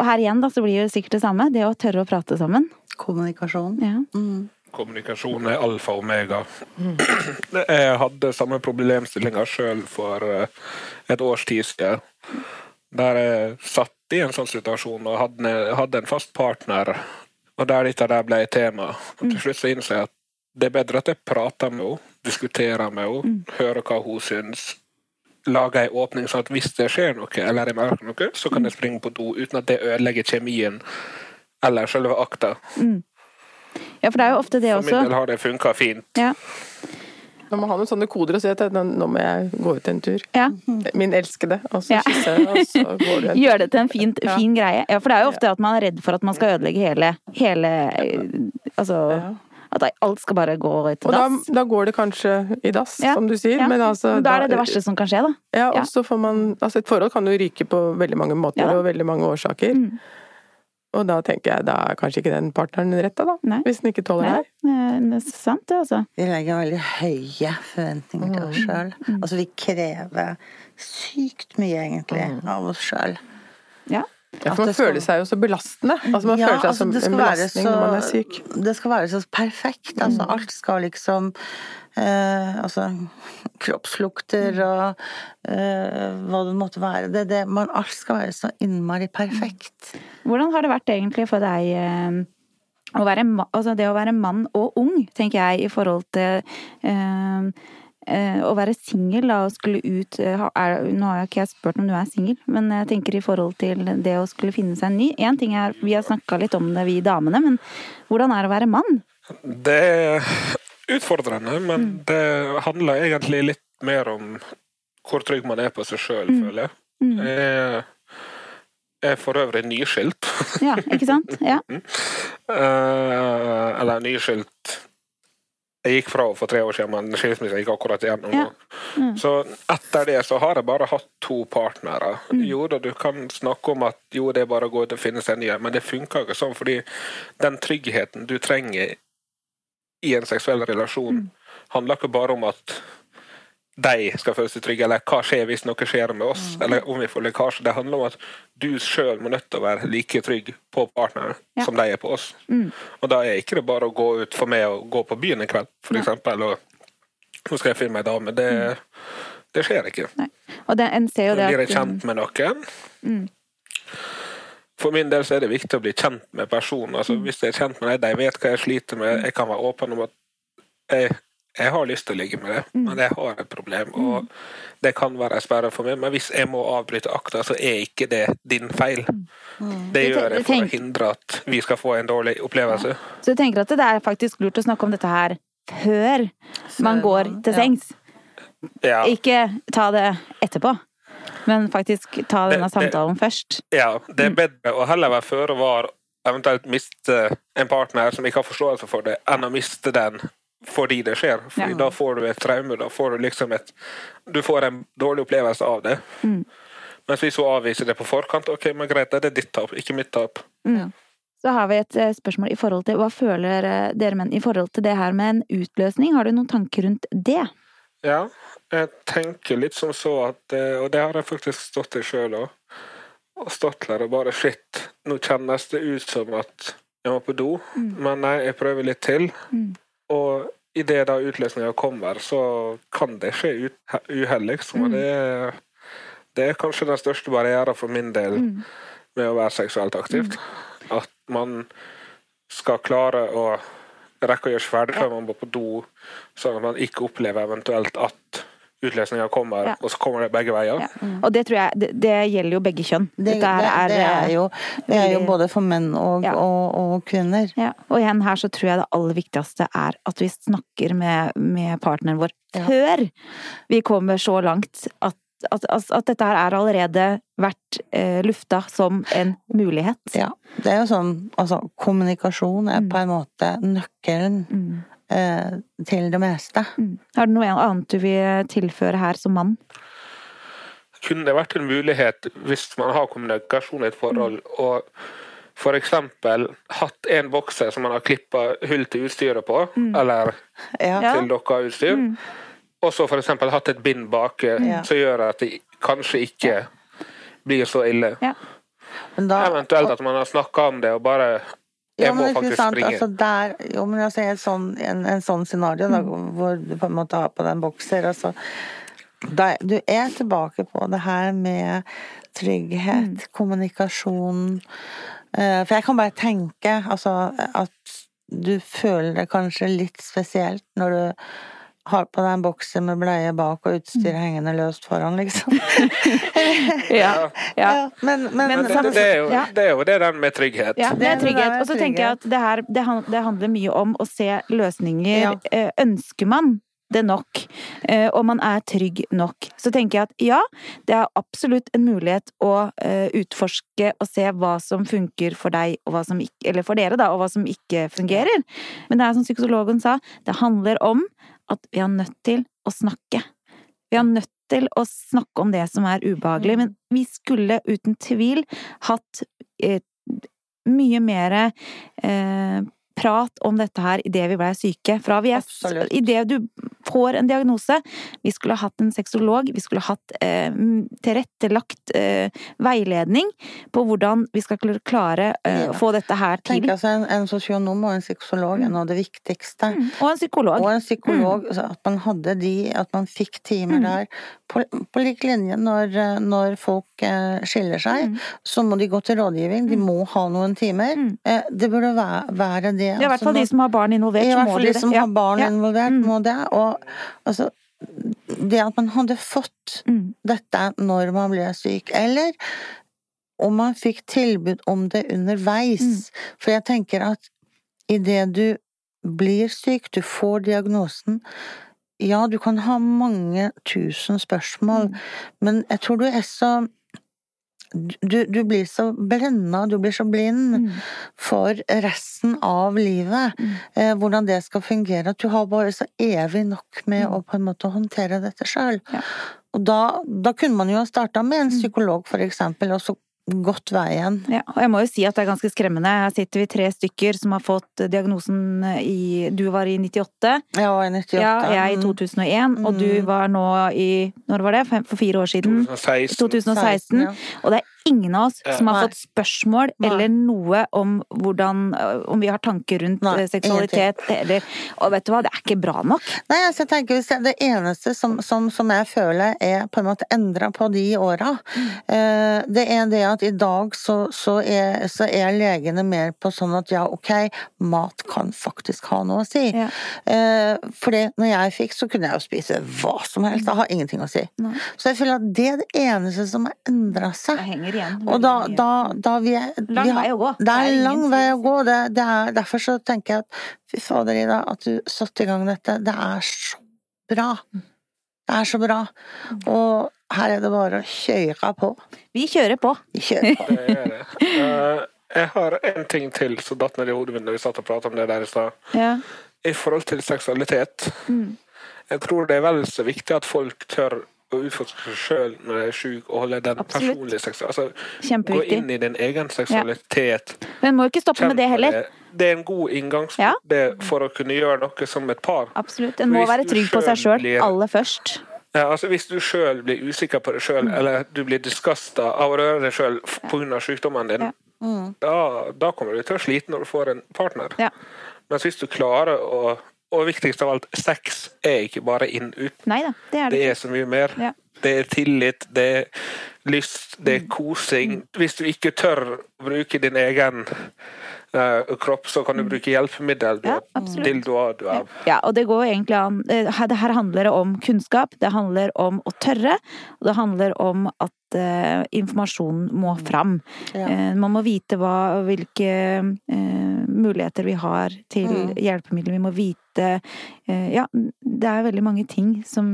Og her igjen da, så blir det sikkert det samme, det å tørre å prate sammen. Kommunikasjon. Ja. Mm. Kommunikasjon er alfa og omega. Jeg hadde samme problemstillinga sjøl for eh, et års tid siden. Der jeg satt i en sånn situasjon og hadde, hadde en fast partner, og der dette der ble et tema. Og til slutt så innså jeg at det er bedre at jeg prater med henne, diskuterer med henne, hører hva hun syns. Lager ei åpning sånn at hvis det skjer noe, eller jeg merker noe, så kan jeg springe på do uten at det ødelegger kjemien eller selve akta. ja, for det er jo ofte det også. For min del har det funka fint. Ja. Man må ha noen sånne koder og si at nå må jeg gå ut en tur. Ja. Min elskede. Og så kysse, og så går du en tur. Gjør det til en fin, fin greie. Ja, for det er jo ofte at man er redd for at man skal ødelegge hele, hele Altså at alt skal bare gå og dass. Da, da, går det kanskje i dass, ja. som du sier. Ja. Men altså, da er det det verste som kan skje, da. Ja, og så får man Altså, et forhold kan jo ryke på veldig mange måter og veldig mange årsaker. Mm. Og da tenker jeg da er kanskje ikke den partneren retta, da. Nei. Hvis den ikke tåler Nei. det. Det er sant, det, altså. Vi legger veldig høye forventninger til oss Mm. sjøl. Altså, vi krever sykt mye, egentlig, Mm. av oss sjøl. Ja. Ja, for man skal... føler seg jo så belastende. Altså man ja, føler seg altså, som en belastning så, når man er syk. Det skal være så perfekt. Altså, alt skal liksom eh, Altså kroppslukter og eh, hva det måtte være. Det, det, man, alt skal være så innmari perfekt. Hvordan har det vært egentlig for deg eh, å være, altså det å være mann og ung, tenker jeg, i forhold til eh, å være singel og skulle ut er, Nå har jeg ikke spurt om du er singel, men jeg tenker i forhold til det å skulle finne seg en ny. Én ting er, Vi har snakka litt om det, vi damene, men hvordan er det å være mann? Det er utfordrende, men mm. det handler egentlig litt mer om hvor trygg man er på seg sjøl, mm. føler jeg. Mm. Jeg for øvrig nyskilt. ja, ikke sant? Ja. uh, eller nyskilt jeg gikk fra for tre år siden, men skilsmissen gikk akkurat igjennom. Ja. Mm. Så etter det så har jeg bare hatt to partnere. Mm. Jo da, du kan snakke om at jo, det er bare å gå ut og finne seg nye, men det funker ikke sånn, fordi den tryggheten du trenger i en seksuell relasjon, mm. handler ikke bare om at de skal føle seg trygge, eller hva skjer hvis noe skjer med oss, mm. eller om vi får lekkasje. Det handler om at du sjøl må nødt til å være like trygg på partneren ja. som de er på oss. Mm. Og da er ikke det bare å gå ut for meg og gå på byen en kveld, for ja. eksempel, og nå skal jeg finne meg ei dame. Det, mm. det, skjer ikke. Nei. Og det, en ser jo det Blir jeg kjent med noen mm. For min del så er det viktig å bli kjent med personen. Altså, mm. hvis jeg er kjent med dem, de vet hva jeg sliter med, jeg kan være åpen om at jeg jeg har lyst til å ligge med det, Mm. men jeg har et problem. Og det kan være en sperre for meg, men hvis jeg må avbryte akta, så er ikke det din feil. Mm. Det gjør jeg for å hindre at vi skal få en dårlig opplevelse. Så du tenker at det er faktisk lurt å snakke om dette her før man går til sengs? Ja. Ikke ta det etterpå, men faktisk ta denne Det- det- samtalen først. Ja, det er bedre å heller være føre var, eventuelt miste en partner som ikke har forståelse for det, enn å miste den fordi det skjer. Fordi Ja. da får du et traume. Da får du liksom et Du får en dårlig opplevelse av det. Mm. Mens hvis hun avviser det på forkant, ok, men greit, det er ditt tap, ikke mitt tap. Mm. Så har vi et eh, spørsmål i forhold til hva føler eh, dere menn i forhold til det her med en utløsning? Har du noen tanker rundt det? Ja, jeg tenker litt som så at eh, Og det har jeg faktisk stått i sjøl òg. Og stått der og bare Shit, nå kjennes det ut som at jeg må på do, men nei, jeg prøver litt til. Mm. Og idet da utløsninga kommer, så kan det skje ut- uhell, liksom. Og Mm. det, er- det er kanskje den største barrieren for min del Mm. med å være seksuelt aktivt. At man skal klare å rekke å gjøre ferdig før man må på do, sånn at man ikke opplever eventuelt at utløsninga kommer, Ja. og så kommer det begge veier. Ja. Og det tror jeg det, det gjelder jo begge kjønn. Det, Dette her det, det eh, er jo, det er jo både for menn og, Ja. og, og kvinner. Ja, og igjen her så tror jeg det aller viktigste er at vi snakker med, med partneren vår Ja. før vi kommer så langt at, at, at, at dette her er allerede vært eh, lufta som en mulighet. Ja. Det er jo sånn, altså kommunikasjon er Mm. på en måte nøkkelen Mm. Eh, til det meste. Mm. Har du noe annet du vil tilføre her som mann? kunne det vært en mulighet hvis man har kommunikasjon i et forhold, og for eksempel hatt en bokser som man har klippa hull til utstyret på, eller Ja. Ja. til dokka utstyr, Mm. og så for eksempel hatt et bind bak mm. Ja. som gjør at det kanskje ikke blir så ille. Men da, Eventuelt at man har snakka om det og bare Ja, men må faktisk sant, springe. Altså der, jo, men altså en sånn, en, en sånn scenario da, hvor du på en måte har på deg en bokser altså, da, Du er tilbake på det her med trygghet, kommunikasjon eh, For jeg kan bare tenke altså, at du føler det kanskje litt spesielt når du har på deg en bokser med bleie bak og utstyr hengende løst foran, liksom. Ja. ja. Ja, men, men, Men det, det, er jo, det er jo det der med trygghet. Ja, det er trygghet. Og så tenker jeg at det her det, handler mye om å se løsninger. Ja. Eh, Ønsker man det nok, eh, og man er trygg nok, så tenker jeg at ja, det er absolutt en mulighet å eh, utforske og se hva som funker for deg, og hva som ikke, eller for dere, da, og hva som ikke fungerer. Men det er som psykologen sa, det handler om at vi er nødt til å snakke. Vi er nødt til å snakke om det som er ubehagelig, men vi skulle uten tvil hatt eh, mye mer eh, prat om dette her idet vi blei syke. Fra vi er Idet du får en diagnose. Vi skulle hatt en sexolog, vi skulle hatt eh, tilrettelagt eh, veiledning på hvordan vi skal klare eh, å få dette her til. Tenk altså En, en sosionom og en sexolog er noe av det viktigste. Mm. Og en psykolog. Og en psykolog. Mm. At man hadde de, at man fikk timer mm. der. På, på lik linje når, når folk eh, skiller seg, mm. så må de gå til rådgivning. De mm. må ha noen timer. Mm. Eh, det burde være, være det. Det Ja, i hvert fall de som har barn involvert, I hvert fall de som har barn involvert, må det. Og altså Det at man hadde fått dette når man ble syk, eller om man fikk tilbud om det underveis. For jeg tenker at idet du blir syk, du får diagnosen, ja, du kan ha mange tusen spørsmål, mm. men jeg tror du er så du, du blir så blenda, du blir så blind mm. for resten av livet. Mm. Eh, hvordan det skal fungere. At du har bare så evig nok med mm. å på en måte håndtere dette sjøl. Ja. Og da, da, kunne man jo ha starta med en mm. psykolog, for eksempel, og så gått veien. Ja, og jeg må jo si at det er ganske skremmende. Her sitter vi tre stykker som har fått diagnosen i Du var i 98. Ja, i 98. Ja, jeg i 2001. Mm. Og du mm. var nå i Når var det? For fire år siden? 2016. 2016. Ja. Og det er ingen av oss som har Nei. fått spørsmål Nei. eller noe om hvordan Om vi har tanker rundt Nei, seksualitet eller Og vet du hva, det er ikke bra nok. Nei, altså, jeg tenker hvis Det eneste som, som, som, jeg føler er på en måte endra på de åra, mm. eh, det er det at i dag så, så, er, så, er, legene mer på sånn at ja, ok, mat kan faktisk ha noe å si. Ja. Eh, fordi når jeg fikk, så kunne jeg jo spise hva som helst. Det har ingenting å si. Så jeg føler at det er det eneste som har endra seg. Det henger igjen. Og da, da, da vi, Lang vi har, vei å gå. Det er, lang vei å gå. Det, det er, derfor så tenker jeg at fy fader, Ida, at du satte i gang dette. Det er så bra. Det er så bra. Og her er det bare å kjøre på. Vi kjører på. Vi kjører på. det det. Uh, jeg har en ting til som datt ned i hodet mitt når vi satt og pratet om det der i stad. Ja. I forhold til seksualitet. Mm. Jeg tror det er vel så viktig at folk tør å utforske seg sjøl når de er syk, og holde den Absolutt. personlige seksualiteten altså, Gå inn i din egen seksualitet. Ja. Men må ikke stoppe med det heller. Det. det er en god inngangspunkt ja. for å kunne gjøre noe som et par. Absolutt. En må være trygg på seg sjøl aller først. Ja, altså Hvis du sjøl blir usikker på deg sjøl, mm. eller du blir disgasta av å røre deg sjøl pga. sykdommen din, ja. mm. da, da, kommer du til å slite når du får en partner. Ja. Mens hvis du klarer å og viktigst av alt, sex er ikke bare inn-ut. Det det, det er så mye mer. Ja. Det er tillit, det er lyst, det er mm. kosing. Hvis du ikke tør å bruke din egen kropp, så kan du mm. bruke hjelpemiddel. Du ja, dildoer, du har Ja, og det går egentlig an eh, Det her handler om kunnskap, det handler om å tørre, og det handler om at uh, informasjonen må fram. Ja. Uh, man må vite hva, hvilke uh, muligheter vi har til mm. hjelpemidler. Vi må vite Ja, det er veldig mange ting som,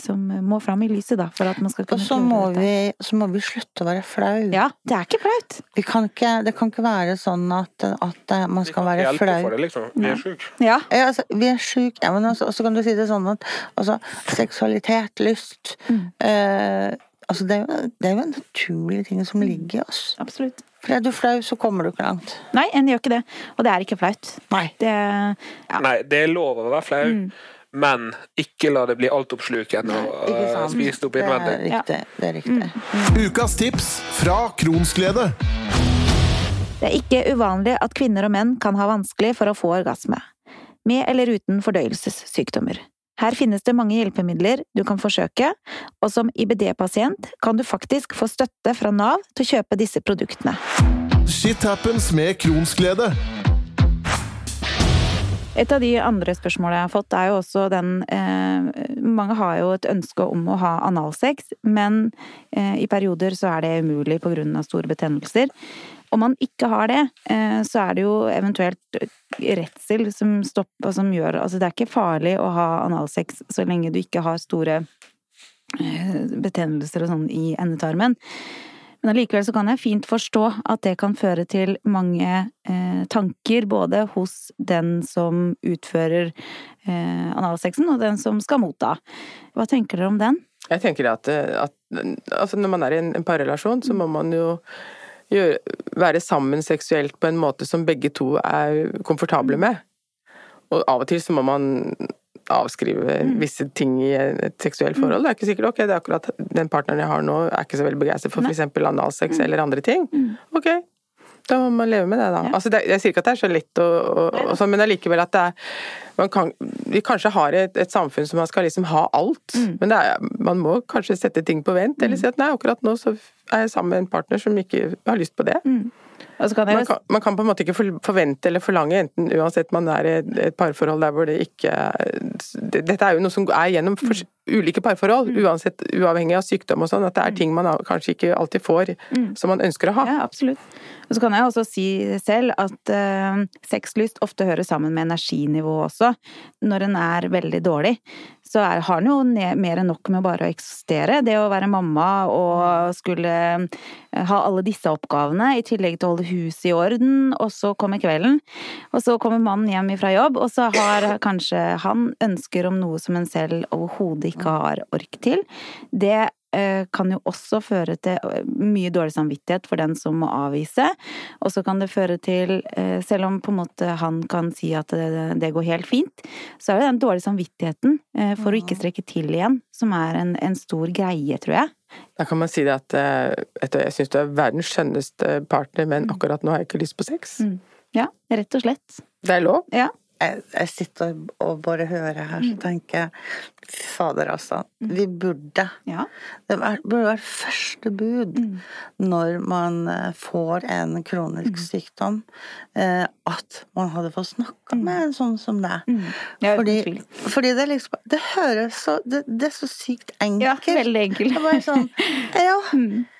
som må fram i lyset, da, for at man skal kunne Og så må, vi, så må vi slutte å være flau. Ja, det er ikke flaut. Kan ikke, det kan ikke være sånn at, at man skal være flau. Vi kan hjelpe for det, liksom. Vi er sjuke. Ja. ja altså, vi er sjuke. Ja, men også, også kan du si det sånn at altså, seksualitet, lyst mm. eh, Altså, det er, jo, det er jo en naturlig ting som mm. ligger i oss. Absolutt. For er du flau, så kommer du ikke langt. Nei, en gjør ikke det. Og det er ikke flaut. Nei. Det, ja. Nei, det er lov å være flau. Mm. Men ikke la det bli altoppslukende og uh, spist opp innvendig. Det er riktig. Det er riktig. Mm. Mm. Ukas tips fra Kronsglede. Det er ikke uvanlig at kvinner og menn kan ha vanskelig for å få orgasme. Med eller uten fordøyelsessykdommer. Her finnes det mange hjelpemidler du kan forsøke, og som IBD-pasient kan du faktisk få støtte fra Nav til å kjøpe disse produktene. Shit happens med kronsglede. Et av de andre spørsmålene jeg har fått, er jo også den eh, Mange har jo et ønske om å ha analsex, men eh, i perioder så er det umulig pga. store betennelser. Om man ikke har det, eh, så er det jo eventuelt redsel som stopper, som gjør Altså det er ikke farlig å ha analsex så lenge du ikke har store eh, betennelser og sånn i endetarmen. Men allikevel så kan jeg fint forstå at det kan føre til mange eh, tanker, både hos den som utfører eh, analsexen, og den som skal motta. Hva tenker dere om den? Jeg tenker at, at altså når man er i en, en parrelasjon, så må man jo gjøre, være sammen seksuelt på en måte som begge to er komfortable med. Og av og til så må man avskrive mm. visse ting i et seksuelt forhold. Det er ikke sikkert ok, det er akkurat den partneren jeg har nå er ikke så veldig begeistret for f.eks. analsex mm. eller andre ting. Mm. Ok, da må man leve med det, da. Ja. Altså, det, jeg sier ikke at det er så lett, og, og, og sånn, men allikevel at det er man kan, Vi kanskje har et, et, samfunn som man skal liksom ha alt, mm. men er, man må kanskje sette ting på vent, eller si at nei, akkurat nå så er jeg sammen med en partner som ikke har lyst på det. Mm. Kan man, kan, man, kan, på en måte ikke forvente eller forlange, enten uansett man er i et, parforhold der hvor det ikke det, Dette er jo noe som er gjennom for, ulike parforhold, mm. uansett, uavhengig av sykdom og sånn, at det er mm. ting man kanskje ikke alltid får mm. som man ønsker å ha. Ja, absolutt. Og så kan jeg også si selv at uh, sexlyst ofte hører sammen med energinivå også. Når en er veldig dårlig, så er, har han jo mer enn nok med bare å eksistere. Det å være mamma og skulle eh, ha alle disse oppgavene, i tillegg til å holde huset i orden, og så kommer kvelden. Og så kommer mannen hjem fra jobb, og så har kanskje han ønsker om noe som en selv overhodet ikke har ork til. Det kan jo også føre til eh, mye dårlig samvittighet for den som må avvise. Og så kan det føre til, eh, selv om på en måte han kan si at det, går helt fint, så er det den dårlige samvittigheten for å ikke mm. strekke til igjen som er en, en stor greie, tror jeg. Da kan man si det at jeg syns du er verdens skjønneste partner, men mm. akkurat nå har jeg ikke lyst på sex. Mm. Ja, rett og slett. Det er lov? Ja jeg, jeg, sitter og bare hører her, så mm. tenker jeg Fader, altså. Mm. Vi burde ja. Det burde være første bud mm. når man eh, får en kronisk mm. sykdom, eh, at man hadde fått snakka mm. med en sånn som deg. Mm. Fordi, fordi, det liksom Det høres så det, det, er så sykt enkelt. Ja, veldig enkelt. Det er bare sånn Ja.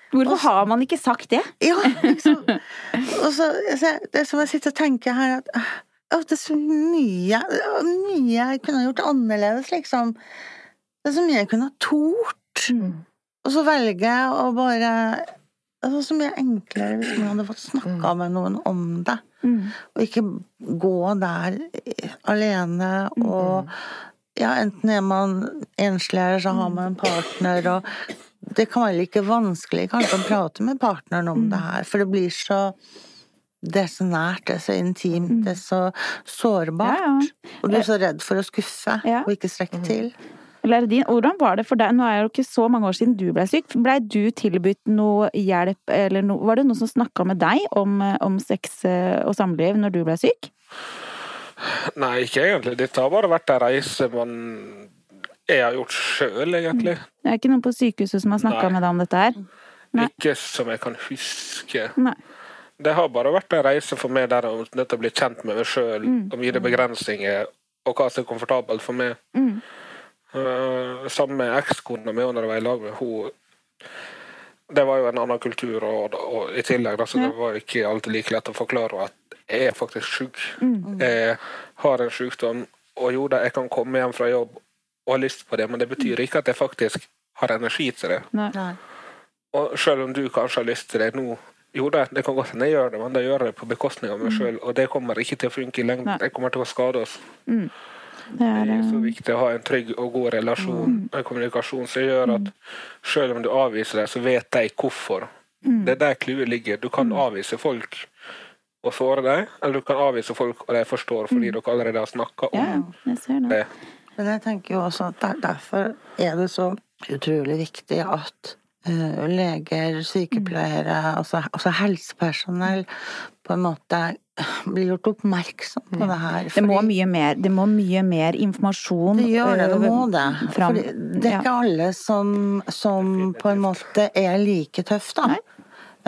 Hvorfor har man ikke sagt det? Ja, liksom. Og så, det som jeg sitter og tenker her, at det er så mye Mye jeg kunne gjort annerledes, liksom. Det er så mye jeg kunne ha tort. Mm. Og så velger jeg å bare Det var så mye enklere hvis man hadde fått snakka mm. med noen om det. Mm. Og ikke gå der alene og Ja, enten er man enslig, eller så har man en partner, og det kan være like vanskelig kanskje å prate med partneren om mm. det her, for det blir så det er så nært, det er så intimt, mm. det er så sårbart. Ja, ja. Og du er så redd for å skuffe ja. og ikke strekke mm. til. Lerdin, hvordan var det for deg? Nå er det jo ikke så mange år siden du ble syk. Blei du tilbudt noe hjelp, eller no, var det noen som snakka med deg om, om, sex eh, og samliv når du ble syk? Nei, ikke egentlig. Dette har bare vært en reise man jeg har gjort sjøl, egentlig. Mm. Det er ikke noen på sykehuset som har snakka med deg om dette her? Nei. Ikke som jeg kan huske. Nei det har bare vært en reise for meg der å bli kjent med meg sjøl mm. og mine begrensninger og hva som er komfortabelt for meg. Mm. Uh, sammen med ekskona mi når jeg var i lag med henne. Det var jo en annen kultur, og, og i tillegg da, så ja. det var ikke alltid like lett å forklare at jeg er faktisk syk. Mm. Jeg har en sykdom, og jo da, jeg kan komme hjem fra jobb og ha lyst på det, men det betyr ikke at jeg faktisk har energi til det. Nei. Og selv om du kanskje har lyst til det nå, jo da, det kan godt hende jeg gjør det, men da gjør jeg det på bekostning av meg mm. sjøl. Og det kommer ikke til å funke i lengden. Det kommer til å skade oss. Mm. Det, er, det er så viktig å ha en trygg og god relasjon, mm. en kommunikasjon som gjør at selv om du avviser dem, så vet de hvorfor. Mm. Det er der clouet ligger. Du kan mm. avvise folk og såre dem, eller du kan avvise folk og de forstår fordi mm. dere allerede har snakka om ja, jeg det. Men jeg tenker jo også at derfor er det så utrolig viktig at Eh, leger, sykepleiere, altså, altså, helsepersonell, på en måte blir gjort oppmerksom på det her. Fordi... Det, må mye mer, det må mye mer informasjon Det gjør det, det må det. For det er ikke alle som, som, på en måte er like tøff, da. Nei.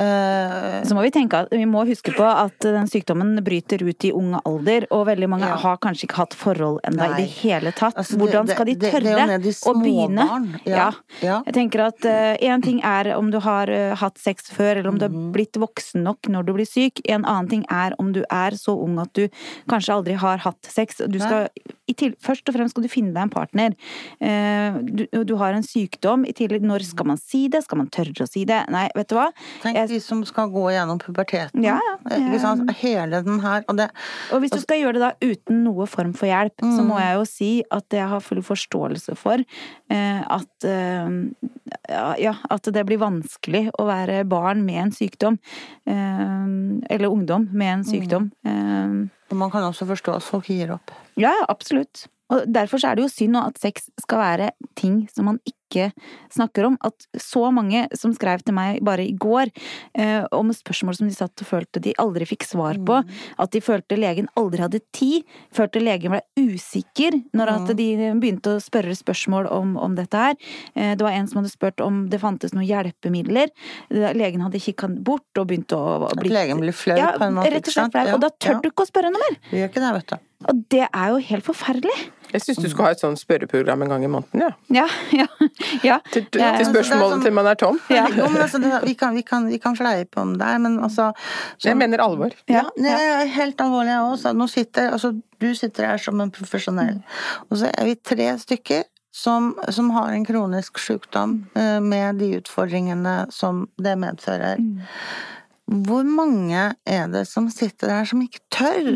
Uh, så må vi tenke at vi må huske på at den sykdommen bryter ut i ung alder, og veldig mange ja. har kanskje ikke hatt forhold ennå i det hele tatt. Altså, Hvordan skal de tørre det, det å begynne? Ja. ja. Jeg tenker at én uh, ting er om du har uh, hatt sex før, eller om du har mhm. blitt voksen nok når du blir syk. En annen ting er om du er så ung at du kanskje aldri har hatt sex. Du skal, til, først og fremst skal du finne deg en partner. Du, du, har en sykdom. I tillegg, når skal man si det? Skal man tørre å si det? Nei, vet du hva? Tenk de som skal gå gjennom puberteten. Ja, ja. Hele den her. Og, det, og hvis du skal gjøre det da uten noe form for hjelp, mm. så må jeg jo si at jeg har full forståelse for eh, at eh, ja, at det blir vanskelig å være barn med en sykdom. Eh, eller ungdom med en sykdom. Mm. Eh, man kan også forstå at folk gir opp. Ja, absolutt. Og derfor er det jo synd at sex skal være ting som man ikke snakker om. At så mange som skrev til meg bare i går eh, om spørsmål som de satt og følte de aldri fikk svar på, mm. at de følte legen aldri hadde tid, følte legen ble usikker når at mm. de begynte å spørre spørsmål om, om dette her. Eh, det var en som hadde spurt om det fantes noen hjelpemidler. Legen hadde kikka bort og begynt å bli At legen blir flau ja, på en måte? Rett og slett flau. Og da tør ja. du ikke å spørre noe mer! Vi gjør ikke det, vet du. Og det er jo helt forferdelig. Jeg syns du skulle ha et sånt spørreprogram en gang i måneden, ja. ja, ja, ja. Til, til, til spørsmålet sånn, til man er tom. Ja. jo, men altså, vi, kan, vi, kan, vi kan fleipe om det, men altså så, Jeg mener alvor. Ja, det er helt alvorlig, jeg òg. Nå sitter altså, du sitter her som en profesjonell, og så er vi tre stykker. Som, som har en kronisk sykdom eh, med de utfordringene som det medfører. Mm. Hvor mange er det som sitter der som ikke tør?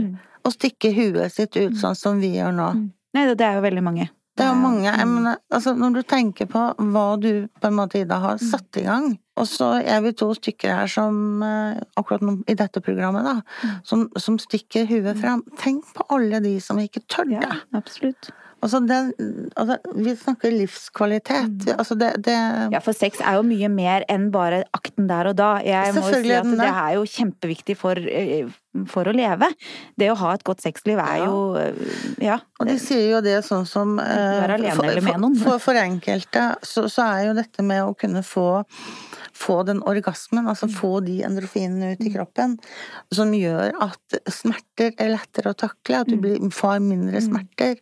Mm å stikke huet sitt ut sånn som vi gjør nå. Mm. Nei, det er jo veldig mange. Det er jo mange. Men, altså, når du tenker på hva du på en måte, Ida, har mm. satt i gang Og så er vi to stykker her som, eh, akkurat nå, i dette programmet, da, mm. som, som stikker huet fram. Tenk på alle de som ikke tør det. Ja, absolutt. Altså, det, altså, vi snakker livskvalitet. Mm. Altså, det, det, Ja, for sex er jo mye mer enn bare akten der og da. Jeg må jo si at det er jo kjempeviktig for, eh, for, å leve. Det å ha et godt sexliv er ja. jo eh, Ja. Og de sier jo det sånn som Være alene for, eller med noen. For, for, enkelte så, så, er jo dette med å kunne få få den orgasmen, altså mm. få de endrofinene ut i mm. kroppen, som gjør at smerter er lettere å takle, at du blir, får mindre smerter.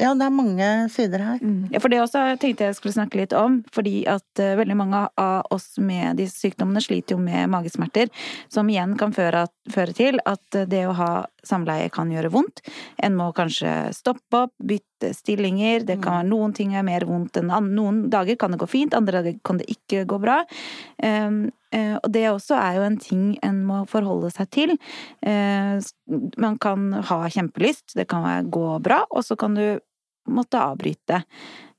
Ja, det er mange sider her. Mm. Ja, for det også tenkte jeg skulle snakke litt om. Fordi at uh, veldig mange av oss med disse sykdommene sliter jo med magesmerter. Som igjen kan føre, føre til at uh, det å ha samleie kan gjøre vondt. En må kanskje stoppe opp, bytte stillinger. Det kan være mm. noen ting er mer vondt enn andre. Noen dager kan det gå fint, andre dager kan det ikke gå bra. Um, Uh, og det også er jo en ting en må forholde seg til. Uh, man kan ha kjempelyst, det kan gå bra, og så kan du måtte avbryte.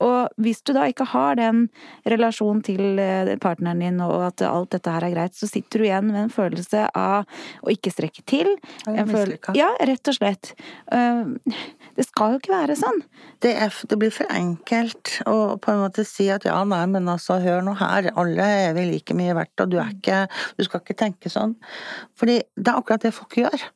Og hvis du da ikke har den relasjonen til eh, partneren din, og at alt dette her er greit, så sitter du igjen med en følelse av å ikke strekke til. Ja, rett og slett. Det skal jo ikke være sånn. Det, er, det, blir for enkelt å på en måte si at ja, nei, men altså, hør nå her, alle er vel like mye verdt, og du er ikke Du skal ikke tenke sånn. Fordi det er akkurat det folk gjør.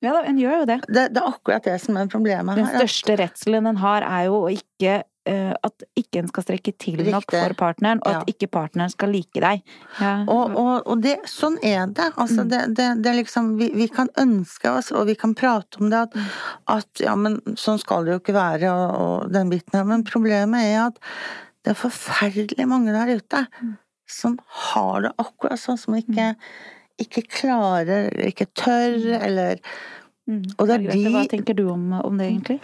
Ja da, en gjør jo det. det. det. er akkurat det som er problemet her. Den største redselen en har, er jo ikke uh, at ikke en skal strekke til Riktig. nok for partneren, og ja. at ikke partneren skal like deg. Ja. Og, og, og det, sånn er det. Altså, mm. det, det, det liksom vi, vi, kan ønske oss, og vi kan prate om det, at, mm. at ja, men sånn skal det jo ikke være, og, og den biten her. Men problemet er at det er forferdelig mange der ute mm. som har det akkurat sånn, som ikke mm ikke klarer, ikke tør, mm. eller mm. og det er de Hva tenker du om, om det, egentlig?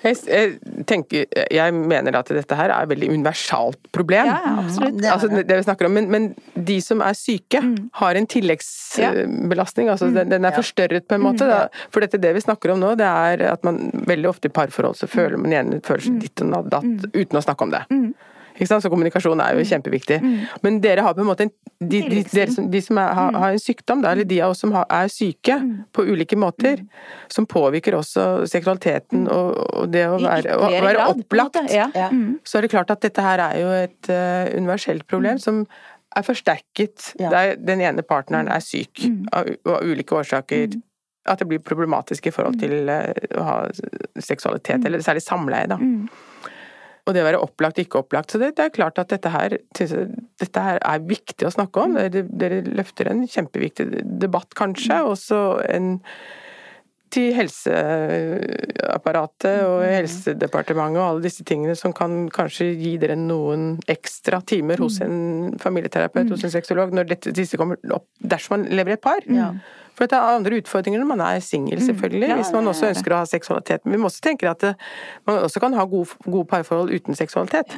Jeg, tenker, jeg mener at dette her er et veldig universalt problem. Ja, absolutt. Altså, det vi snakker om, men, men de som er syke, mm. har en tilleggsbelastning. Altså, mm. den, den, er forstørret på en måte. Da. For dette det vi snakker om nå, det er at man veldig ofte i parforhold så føler man igjen følelsen ditt og datt uten å snakke om det. Så kommunikasjon er jo mm. kjempeviktig. Mm. Men dere har på en måte de, de, de, som, de som er, har, mm. har, en sykdom, da, eller de av oss som har, er syke mm. på ulike måter, som påvirker også seksualiteten og, og det å være, å være opplagt, ja. så er det klart at dette her er jo et uh, universelt problem som er forsterket ja. der den ene partneren er syk av, av ulike årsaker at det blir problematisk i forhold til uh, å ha seksualitet, eller særlig samleie, da. Og det å være opplagt, ikke opplagt. Så det, det er klart at dette her, dette her er viktig å snakke om. Dere, dere løfter en kjempeviktig debatt, kanskje. og Også en til helseapparatet og mm. Helsedepartementet og alle disse tingene som kan kanskje gi dere noen ekstra timer hos en familieterapeut, hos en sexolog, når dette, disse kommer opp dersom man lever i et par. Ja. For det er andre utfordringer når man er singel, mm. selvfølgelig, mm. hvis man også ønsker å ha seksualitet. Men vi må også tenke at det, man også kan ha gode, gode parforhold uten seksualitet.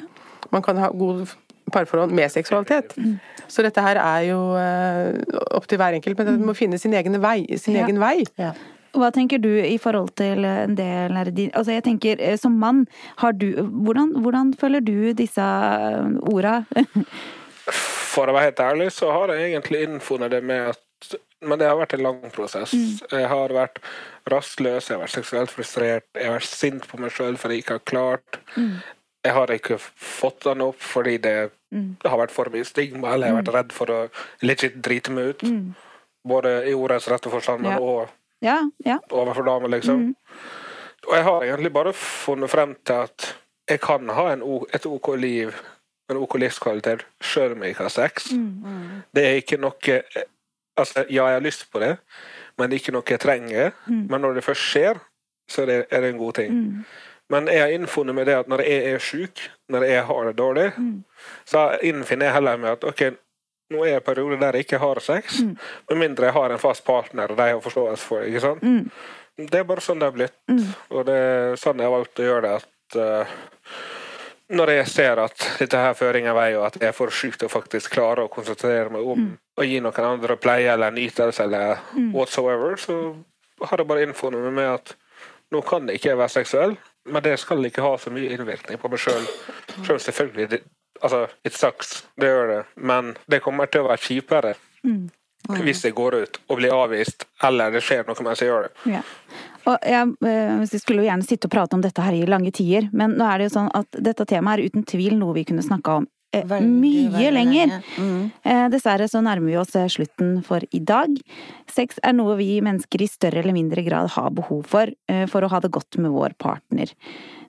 Man kan ha gode parforhold med seksualitet. Mm. Så dette her er jo uh, opp til hver enkelt, men det må finne sin egen vei. Sin ja. egen vei. Ja. Hva tenker du i forhold til en del Altså jeg tenker, eh, som mann, har du Hvordan, hvordan føler du disse orda? For å være helt ærlig, så har jeg egentlig innfunnet det med at men det har vært en lang prosess. Mm. Jeg har vært rastløs, jeg har vært seksuelt frustrert, jeg har vært sint på meg sjøl fordi jeg ikke har klart. Mm. Jeg har ikke fått den opp fordi det, mm. har vært for mye stigma, eller jeg har vært mm. redd for å legit drite meg ut. Mm. Både i ordets rette forstand, men òg ja. ja. overfor damer, liksom. Mm. Og jeg har egentlig bare funnet frem til at jeg kan ha en, et OK liv, en OK livskvalitet, sjøl om jeg ikke har sex. Det er ikke noe Altså, ja, jeg har lyst på det, men det er ikke noe jeg trenger. Mm. Men når det først skjer, så er det, er det en god ting. Mm. Men jeg har innfunnet med det at når jeg er sjuk, når jeg har det dårlig, mm. så innfinner jeg heller med at ok, nå er jeg i perioder der jeg ikke har sex, mm. med mindre jeg har en fast partner og de har forståelse for ikke sant? Mm. Det er bare sånn det har blitt, mm. og det er sånn jeg har valgt å gjøre det. at uh, når jeg ser at dette her fører ingen vei, og at jeg er for syk til å faktisk klare å konsentrere meg om mm. å gi noen andre pleie eller nytelse eller mm. whatsoever, så har jeg bare innfunnet meg med at nå kan det ikke være seksuell, men det skal ikke ha så mye innvirkning på meg sjøl. Sjøl selvfølgelig. Det, altså, it sucks, det gjør det, men det kommer til å være kjipere. Mm. Hvis det går ut og blir avvist, eller det skjer noe mens jeg gjør det. Ja. Og jeg, jeg eh, skulle jo gjerne sitte og prate om dette her i lange tider, men nå er det jo sånn at dette temaet er uten tvil noe vi kunne snakka om eh, veldig, mye veldig lenger. Mm. Eh, dessverre så nærmer vi oss slutten for i dag. Sex er noe vi mennesker i større eller mindre grad har behov for, eh, for å ha det godt med vår partner.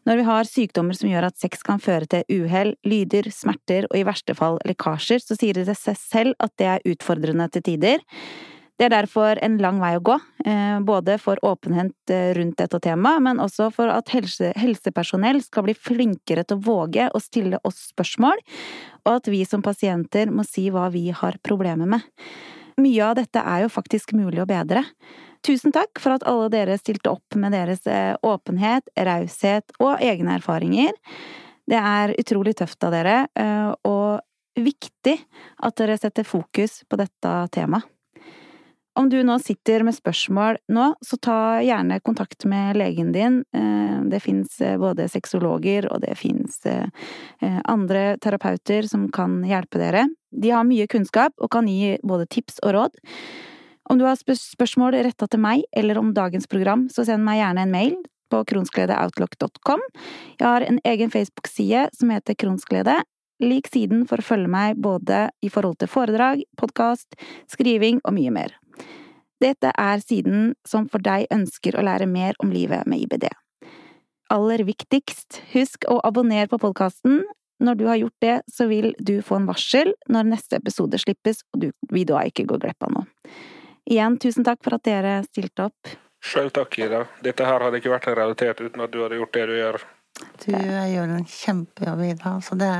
Når vi har sykdommer som gjør at sex kan føre til uhell, lyder, smerter og i verste fall lekkasjer, så sier det seg selv at det er utfordrende til tider. Det er derfor en lang vei å gå, eh, både for åpenhet eh, rundt dette temaet, men også for at helse, helsepersonell skal bli flinkere til å våge å stille oss spørsmål, og at vi som pasienter må si hva vi har problemer med. Mye av dette er jo faktisk mulig å bedre. Tusen takk for at alle dere stilte opp med deres eh, åpenhet, raushet og egne erfaringer. Det er utrolig tøft av dere, og viktig at dere setter fokus på dette temaet. Om du nå sitter med spørsmål nå, så ta gjerne kontakt med legen din. Eh, det fins eh, både sexologer og det fins eh, andre terapeuter som kan hjelpe dere. De har mye kunnskap og kan gi både tips og råd. Om du har spørsmål retta til meg eller om dagens program, så send meg gjerne en mail på kronskledeoutlook.com. Jeg har en egen Facebook-side som heter Kronsglede. Lik siden for å følge meg både i forhold til foredrag, podkast, skriving og mye mer. Dette er siden som for deg ønsker å lære mer om livet med IBD. Aller viktigst, husk å abonnere på podkasten. Når du har gjort det, så vil du få en varsel når neste episode slippes, og du vil da ikke gå glipp av noe. Igjen, tusen takk for at dere stilte opp. Sjøl takk, Ida. Dette her hadde ikke vært en realitet uten at du hadde gjort det du gjør. Du gjør en kjempejobb, Ida. Så det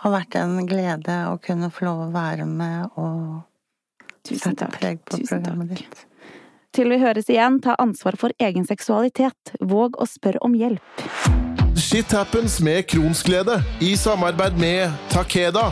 har vært en glede å kunne få lov å være med og Tusen takk. Tusen takk. Til vi høres igjen, ta ansvar for egen seksualitet. Våg å spørre om hjelp. Shit happens med Kronsglede i samarbeid med Takeda.